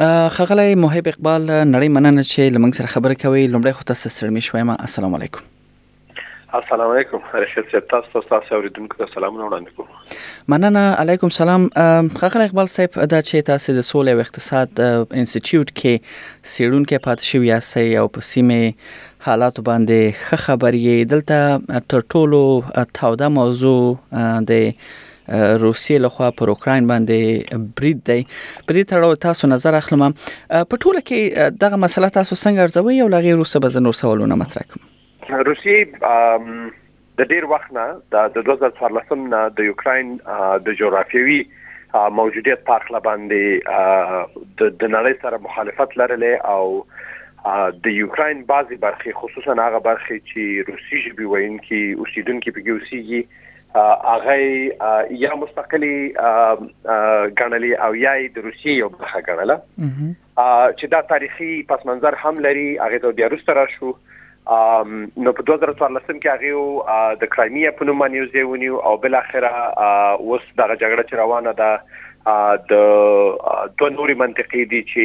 خغلی محب اقبال نړۍ مننه چې لمنګ سره خبرې کوي لومړی خو تاسو سره مې شوم السلام علیکم السلام علیکم خیر صاحب تاسو ته تاسو اوریدونکو ته سلامونه وړاندې کوم مننه علیکم سلام خغل اقبال صاحب دا چې تاسو د سولې او اقتصاد انسټیټیوټ کې سیړونکې پات شوی یاسي او په سیمه حالات باندې خه خبرې دلته تر ټولو تاوده موضوع د روسیې له خوا پر اوکراین باندې برید دی په دې تړاو تاسو نظر اخلم په ټوله کې دغه مسله تاسو څنګه ارزوي او لغې روسه به نور سوالونه مطرح کوم روسیې د ډیر وخت نه د 2014 نه د یوکراین د جغرافیوي موجودیت په اړه باندې د نړۍ سره مخالفت لرلې او د یوکراین بعضي برخې خصوصا هغه برخې چې روسي ژبه وایي چې اوسیدونکو په کې اوسېږي هغه یا مستقلی غنلی او یا د روسیې یو برخه غنله چې دا تاریخي پس منظر هم لري هغه ته بیا روسته راشو نو په 2014 کې هغه د کرایمیا په نوم باندې یو ونیو او بل اخره اوس دغه جګړه چې روانه ده د دوه نوري منطقې دي چې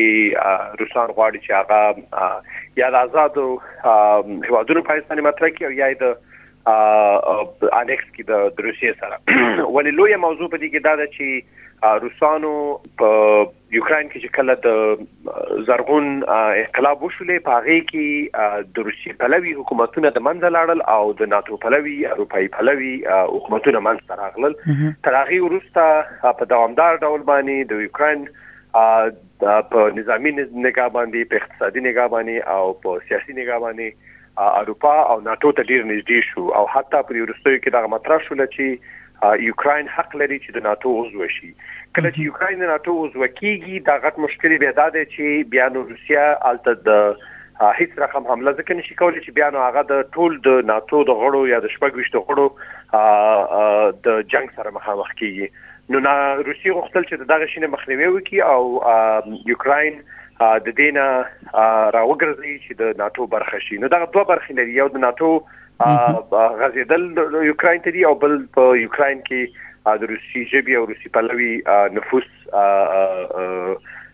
روسان غواړي چې هغه یا د آزادو هوادونو په ځانې مطرح کې او یا د انکس کې د روسیې سره ولې لوی موضوع په دې کې دا ده چې روسانو په یوکرين کې چې کله د زرغون انقلاب وشولې په هغه کې د روسي پلوي حکومتونه د منځ لاړل او د ناتو پلوي اروپאי پلوي حکومتونه منځ راغلل تر هغه وروسته په دوامدار ډول باندې د یوکرين په نظامی نگاه باندې په اقتصادي نگاه باندې او په سیاسي نگاه باندې اروپا او ناټو ته ډیر نږدې شو او حتی په دې وروستیو کې دغه مطرح شوله چې یوکراین حق لري چې د ناتو عضو شي کله چې یوکراین د ناتو عضو کیږي دا غټ مشکل بیا دا دی چې بیا نو روسیا الته د هیڅ رقم حمله ځکه نشي کولای چې بیا نو هغه د ټول د ناتو د غړو یا د شپږوشت غړو د جنگ سره مخامخ کیږي نو روسیه غوښتل چې دغه شینه مخنیوي وکړي او یوکراین د دینه راوګرځي چې د ناتو برخه شي نو دا دوه برخې لري یو د ناتو غزیدل یوکرين ته دی او بل په یوکرين کې د روسي جبي او روسي پلوي نفوس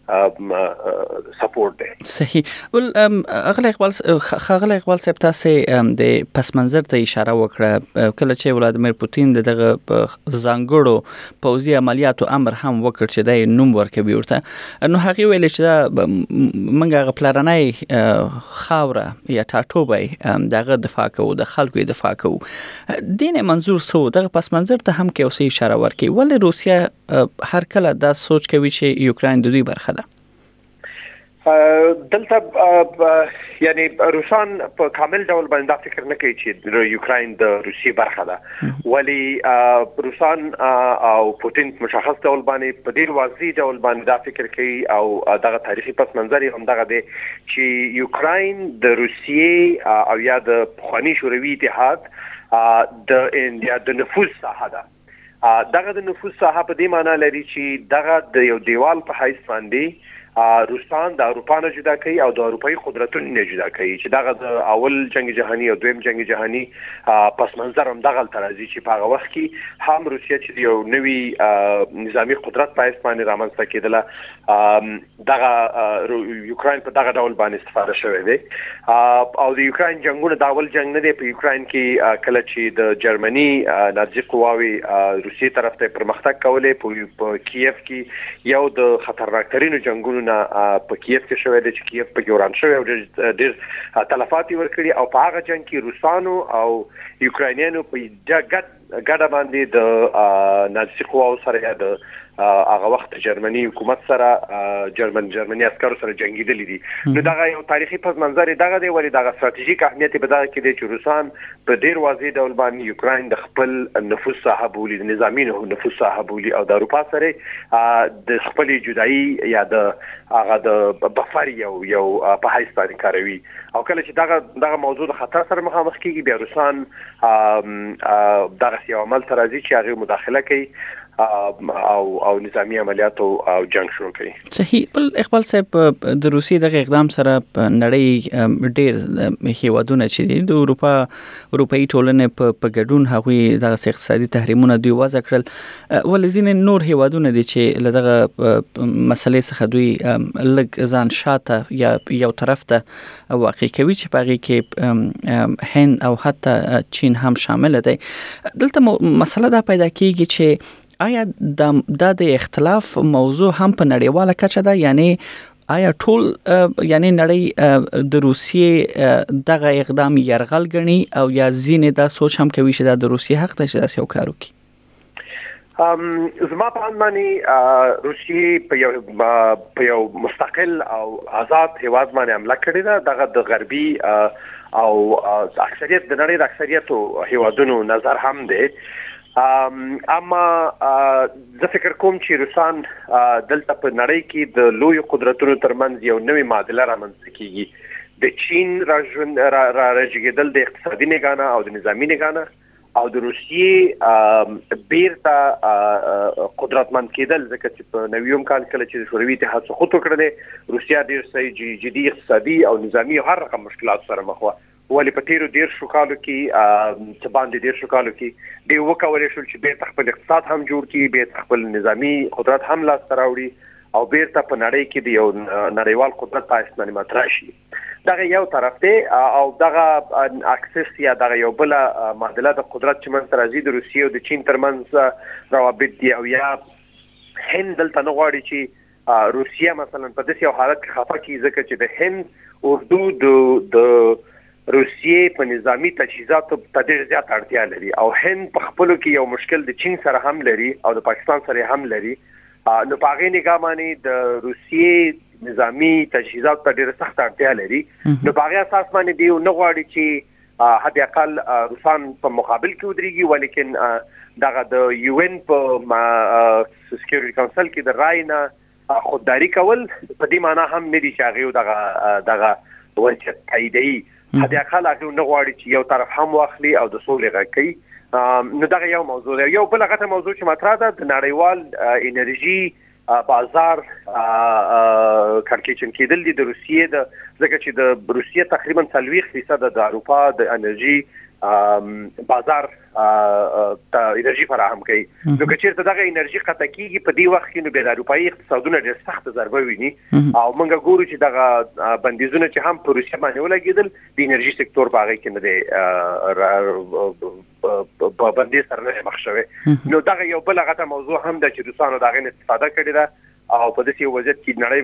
سپورټ دی صحیح ول اغلی اقبال خغلی اقبال صاحب تاسو د پس منظر ته اشاره وکړه کله چې ولادمیر پوتین دغه ځانګړو پوځي عملیاتو امر هم وکړ چې دای نوم ورکوي ورته نو هغه ویل چې دا منګه غ پلارنای خاوره یا ټاټوبای دغه دفاع کوو د خلکو دفاع کوو دین منظور سو دغه پس منظر ته هم کې اوسې اشاره ورکي ولې روسیا هر کله دا سوچ کوي چې یوکرين د دوی برخه ده دلته یعنی روسان په کامل ډول باندې دا فکر نه کوي چې یوکرين د روسیې برخه ده ولی روسان او پوتين مشخص ډول باندې په ډیر واضح ډول باندې دا فکر کوي او دغه تاریخي پس منظر هم دغه دی چې یوکرين د روسیې او یا د خواني شوروي اتحاد د انډیا د نفوذ ساحه ده دغه د نفوذ ساحه په دې معنی لري چې دغه د یو دیوال په حیث باندې روسان د اروپا نه جدا کوي او د اروپایي قدرتونو نه جدا کوي چې دغه د اول جنگ جهاني او دویم جنگ جهاني پس منظر هم دغه ترازی چې په هغه وخت کې هم روسیا چې یو نوي نظامی قدرت په اسپانیا رامنځته کېدله دغه یوکراین په دغه ډول باندې استفاده شوې دی او د یوکراین جنگونه دا ول جنگ نه دی په یوکراین کې کله چې د جرمني نازي قواوي روسیې طرف ته پرمختګ کولې په کیف کې یو د خطرناک ترینو جنگونو نه په کیف کې شوې دی چې کیف په ګوران شوې او ډېر ډېر تلفات ورکړي او په هغه جنگ کې روسانو او یوکراینانو په دغه ګډه باندې د نازي قواو سره یا د هغه وخت جرمني حکومت سره جرمن جرمني عسکرو سره جنگیدلې دي نو دا یو تاریخي پس منظر دغه دی ولې دغه ستراتیژیک اهمیت به دا کې دي چې روسان په ډیر واضح ډول باندې یوکرين د خپل نفوس صاحب ولي د نظامی نفوس صاحب ولي او د اروپا سره د خپل جدایي یا د هغه د بفر یو یو په حیث باندې کاروي او کله چې دغه دغه موضوع د خطر سره مخامخ کیږي بیا روسان دغه یو عمل تر ازي چې هغه مداخله کوي او او نظامی عملیات او جنگ شروع کوي صحیح بل اقبال صاحب د روسیې دغه اقدام سره نړۍ ډیر هیوادونه چې د اروپا اروپايي ټولنې په په ګډون هغوی دغه اقتصادي تحریمونه دوی وضع کړل ولې ځینې نور هیوادونه دي چې لدغه مسلې څخه دوی لګ ځان شاته یا یو طرف ته واقع کوي چې په هغه کې هند او حتی چین هم شامل دي دلته مسله دا پیدا کیږي چې آیا دا د اختلاف موضوع هم په نړیواله کچه ده یعنی آیا ټول یعنی نړۍ د روسیې دغه اقدام يرغل غني او یا زینې دا سوچ هم کوي چې دا د روسیې حق ته چې داسې وکړو کی زما په اند باندې روسیه په یو په یو مستقل او آزاد هیواد باندې حمله کړې ده دغه د غربي او اکثریت د نړۍ د اکثریت هیوادونو نظر هم دی اما زه فکر کوم چې روسان دلته په نړۍ کې د لوی قدرتونو ترمنځ یو نوې معادله رامنځته کیږي د چین را ژوند را راجګیدل د اقتصادي نگانه او د نظامی نگانه او د روسیې بیرته قدرتمند کېدل ځکه چې په نویوم کال کله چې شوروي اتحاد سقوط وکړل روسیا ډیر سي جدي اقتصادي او نظامی هر رقم مشکلات سره مخ وه ولې په تېرو دېرشو کالو کې، څه باندې دېرشو کالو کې دوی وکولای شول چې بېرته خپل اقتصاد هم جوړ کړي، بېرته خپل نظامي قدرت هم لاس ته راوړي او بېرته په نړۍ کې د یو نړیوال قدرت په حیث باندې مطرح شي. دغه یو طرف دی او دغه اکسس یا دغه یو بله معادله د قدرت چې منځ ته راځي د روسیې او د چین ترمنځ روابط دي او یا هند دلته نه غواړي چې روسیه مثلا په داسې یو حالت کې خفه کړي ځکه چې د هند اردو د د روسیې په نظامی تجهیزاتو ته ډېر زیات اړتیا لري او هند په خپل کې یو مشکل د چین سره هم لري او د پاکستان سره هم لري نو په هغه نگاه باندې د روسیې نظامی تجهیزات ته ډېر سخت اړتیا لري نو په هغه اساس باندې دی نه غواړي چې حد اقل روسان په مقابل کې ودرېږي ولیکن دغه د یو ان په سکیورټي کونسل کې د رای نه خودداري کول په دې معنی هم نه دي چې هغه دغه دغه ورچ تاییدي حد اقل هغه نه غواړي چې یو طرف هم واخلي او د سولې غږ کوي نو دغه یو موضوع ده یو بل غټه موضوع چې مطرح ده د نړیوال انرژي بازار کړکېچن کېدل دي د روسیې د ځکه چې د روسیې تقریبا 40% د اروپا د انرژي بازار ته انرژي فراهم کوي نو که چیرته دغه انرژي قطع کیږي په دې وخت کې نو د اروپאי اقتصادونه ډېر سخت ضربه ویني او موږ ګورو چې دغه بندیزونه چې هم په روسیه باندې ولګیدل د انرژي سکتور باغې کې نه دی په باندې سره نه مخ شوی نو دا یو بل غټه موضوع هم ده چې روسانو دا غن استفاده کړې ده او په دې وضعیت کې نړۍ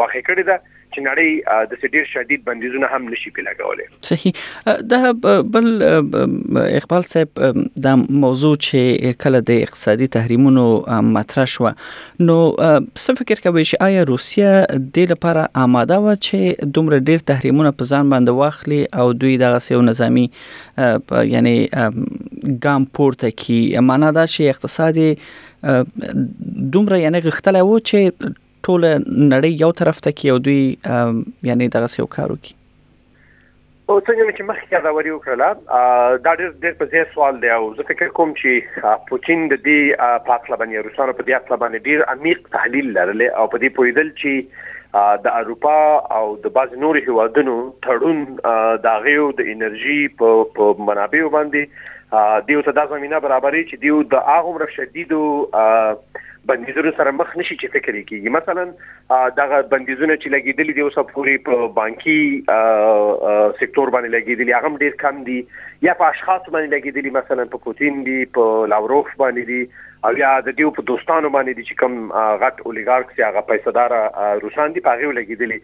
واقع کړې ده چې نړۍ د سټیر شدید بندیزونه هم نشي په لګولې صحیح دا بل اقبال صاحب دا موضوع چې کله د اقتصادي تحریمونو مطرح شو نو څه فکر کوي چې آیا روسیا د لپاره آماده و چې دومره ډیر تحریمونه په ځان باندې واخلي او دوی دغه سیو نظامی یعنی ګام پورته کی معنا دا چې اقتصاد دومره یعنی غختلی وو چې ټول نړۍ یو طرف ته کی او دوی یعنی دغه سیو کارو کی او څنګه چې مخکې یادوري وکړه دا ډېر ډېر په ځای سوال دی او زه فکر کوم چې پوتین د دې په اړه باندې روسانو په دې اړه باندې ډېر عمیق تحلیل لرلی او په دې پوهیدل چې د اروپا او د بعض نورو هیوادونو تړون د غیو د انرژي په منابع باندې دیو ته د زمينه برابرې چې دیو د هغه شدیدو بندیزونو سره مخ نشي چې فکر کیږي مثلا دغه بندیزونه چې لګیدلي دي اوس پوري په بانکي سکتور باندې لګیدلي هغه ډیر کم دي یا په اشخاص باندې لګیدلي مثلا په پوتین دي په لاوروف باندې دي او یا د دیو په دوستانو باندې دي چې کوم غټ اولیګارکس یا غ پیسې دار روسان دي پاغي ولګیدلی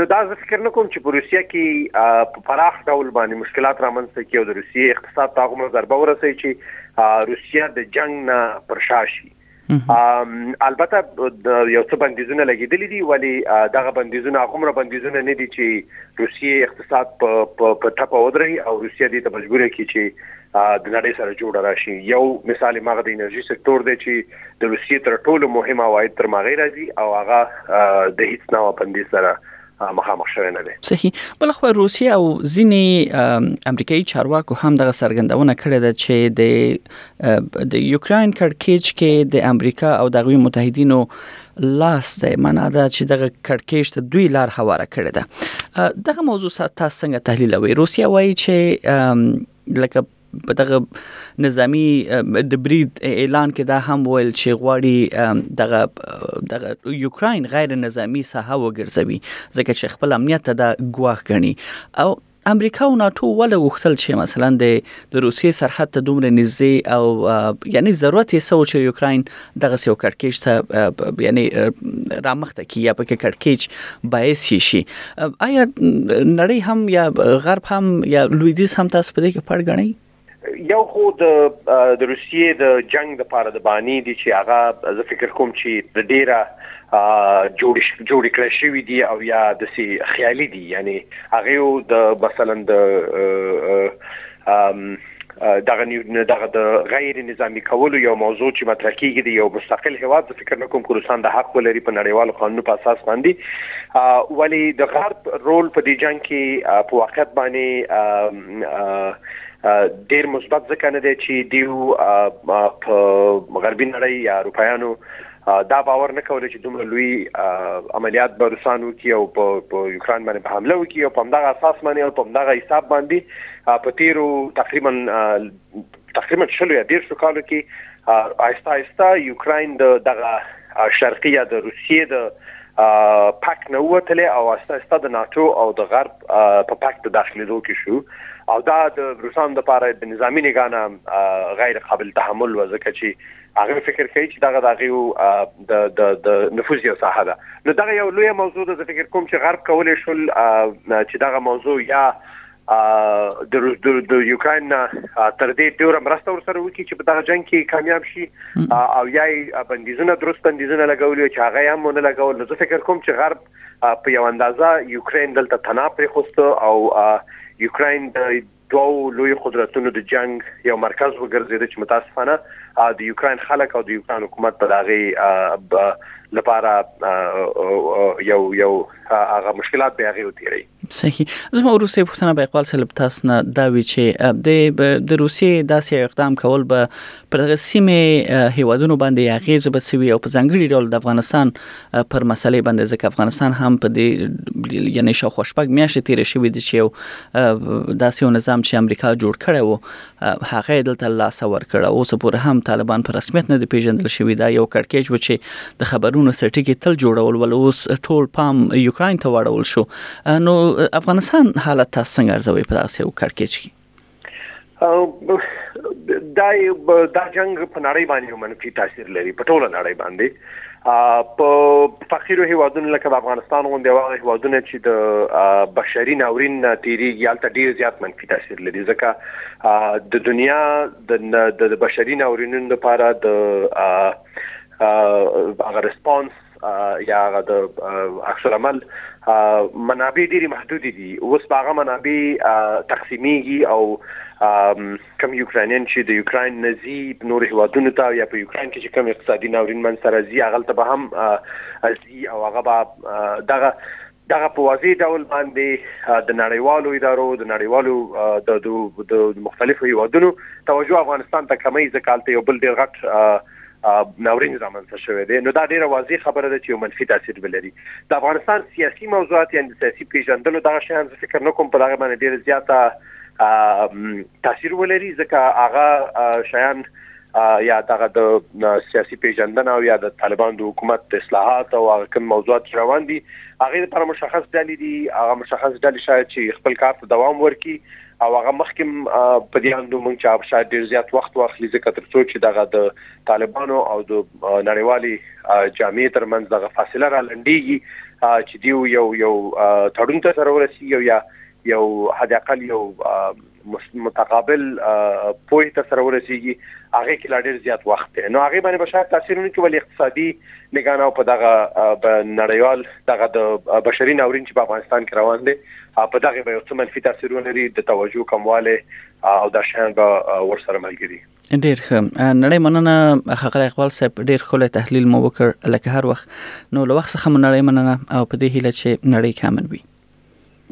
نو دا زه فکر نه کوم چې په روسیا کې په پراخ ډول باندې مشکلات رامنځته کیو د روسیې اقتصاد ته هغه ضربه ورسي چې روسیا د جنگ نه پرشاشي البته یو څه بندیزونه لګیدلې دي ولی دغه بندیزونه هغه بندیزونه نه دي چې روسیې اقتصاد په په ټپه ودرې او روسیه دې ته مجبور کړي چې د نړۍ سره جوړ راشي یو مثال ماغه د انرژي سکتور دی چې د روسیې تر ټولو مهم عواید تر ماغه راځي او هغه د هیڅ نوع پندې سره مخامخ شوی نه دی صحیح بل خو روسیه او ځینې امریکایي چارواکو هم دغه سرګندونه کړې ده چې د د یوکرين کړکېچ کې د امریکا او دغه متحدینو لاس دی معنا دا چې دغه کړکېچ ته دوی لار هواره کړې ده دغه موضوع تاسو څنګه تحلیلوي روسیا وایي چې لکه په دغه نظامی د برید اعلان کې دا هم ویل چې غواړي دغه دغه یوکراین غیر نظامی ساحه وګرځوي ځکه چې خپل امنیت ته دا ګواښ غني او امریکا او ناتو ولې غوښتل چې مثلا د روسیې سرحد ته دومره نږدې او یعنی ضرورت یې سو چې یوکراین دغه سیو کړکیچ ته یعنی رامخته کی یا پکې کړکیچ باعث شي آیا نړۍ هم یا غرب هم یا لویدیز هم تاسو په دې کې پړ غنئ یو خو د د روسیې د جنگ د پاره د بانی دي چې هغه زه فکر کوم چې د ډیره جوړ جوړ کړی شوی دی او یا د سی خیالي دي یعنی هغه د مثلا د دغه نیو دغه د غیر نظامی کولو یو موضوع چې مطرح کیږي د یو مستقل هواد د فکر نکوم کوردستان د حق ولري په نړیوالو قانونو په اساس باندې ولی د غرب رول په دې جنگ کې په واقعیت باندې ډیر مثبت ځکه نه دی چې دیو په غربي نړۍ یا اروپایانو دا باور نه کول چې دومره لوی عملیات به روسانو کې او په یوکران باندې په حمله وکړي او په همدغه اساس باندې او په همدغه حساب باندې په تیرو تقریبا تقریبا شلو یا دیرشو کالو کې آهسته آهسته یوکراین د دغه شرقي یا د روسیې د پک نه وتلې او آهسته آهسته د ناتو او د غرب په پک ته داخليدو کې شو او دا د روسان د پاره د نظامی نگانه غیر قابل تحمل و ځکه چې هغه فکر کوي چې دغه دغه د د د نفوذ یو ساحه ده نو دغه یو لوی موضوع ده زه فکر کوم چې غرب کولای شول چې دغه موضوع یا د د یوکرين تر دې ډیره مرسته ورسره وکړي چې په دغه جنگ کې کامیاب شي او یای بندیزونه درست بندیزونه لګولې چې هغه هم مونږ لګول زه فکر کوم چې غرب په یو اندازه یوکرين دلته تناپ پرې خوست او یوکرين د دوو لوی قدرتونو د جنگ یو مرکز وګرځید چې متاسفانه د یوکرين خلک او د یوکرين حکومت په داغه لپاره یو یو هغه مشکلات به هغه وتیری صحیح زما وروسته پوښتنه به اقبال صاحب تاسو نه دا وی چې د د روسیې داسې اقدام کول به پر دغه سیمه هیوادونو باندې اغیزه به سوي او په ځنګړي ډول د افغانستان پر مسلې باندې ځکه افغانستان هم په دې یعنی شاوخوا شپږ میاشتې تیر شوې دي چې یو داسې یو نظام چې امریکا جوړ کړی وو هغه یې دلته له لاسه ورکړ او اوسه پورې هم طالبان په رسمیت نه دي پیژندل شوي دا یو کړکیچ و چې د خبرونو سرټکي تل جوړول ول اوس ټول پام یوکراین ته واړول شو نو افغانستان حالت تاسو څنګه ارزوي په داسې یو کړکیچ کې دا دا جنگ په نړۍ باندې یو منفي تاثیر لري په ټوله نړۍ باندې په فقیرو هیوادونو لکه د افغانستان غوندې او هغه هیوادونه چې د بشري ناورین نه تیریږي هلته ډیر زیات منفي تاثیر لري ځکه د دنیا د بشري ناورینونو لپاره د هغه ریسپانس یا هغه د عکس العمل منابع ډیره محدود دي اوس هغه منابع تقسیمیږي او کوم یوکراینین چې د یوکراین نه ځي نور هیوادونو ته یا په یوکراین کې چې کوم اقتصادي ناورین من سره ځي هغه ته به هم ځي او هغه به دغه دغه په واضح ډول باندې د نړیوالو ادارو د نړیوالو د مختلفو هیوادونو توجه افغانستان ته کمی ځکه یو بل ډیر غټ ناورین رامنځته شوی دی نو دا ډیره واضح خبره ده چې منفي تاثیر ولري د افغانستان سیاسي موضوعات یا سیاسي پیژندلو دا شیان فکر نه کوم په دغه باندې ډیره زیاته تاثیر ولري ځکه هغه شیان یا دغه د سیاسي پیژندنه او یا د طالبان د حکومت د اصلاحات او هغه کوم موضوعات چې روان دي هغه لپاره مشخص ډلې دي هغه مشخص ډلې شاید چې خپل کار ته دوام ورکړي او هغه مخکې په دې اندو مونږ چې شاید ډیر زیات وخت واخلي ځکه تر څو چې دغه د طالبانو او د نړیوالي جامعې ترمنځ دغه فاصله را لنډيږي چې دیو یو یو تړون ته سره ورسیږي یا یو حد اقل یو متقابل پوهه ته سره ورسیږي هغه کې لا ډیر زیات وخت دی نو هغه باندې بشار تاثیر نه کوي اقتصادي نگانه په دغه نړیوال دغه د بشري ناورین چې په افغانستان کې روان دی په دغه به یو څه منفي تاثیر ولري د توجه کمواله او د شان به ورسره ملګری ډیر ښه نړۍ مننه خغل اقبال صاحب ډیر خله تحلیل مو وکړ لکه هر وخت نو لوخ څخه منړۍ مننه او په دې هیله چې نړۍ کامل وي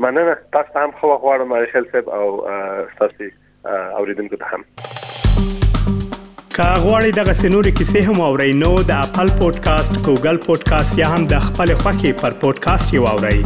مننه تاسو هم خو غواړم ریشل صاحب او تاسو اوریدونکو ته هم که غواړئ دغه سنوري کیسې هم او رینو د خپل پودکاسټ ګوګل پودکاسټ یا هم د خپل خاكي پر پودکاسټ یو اورئ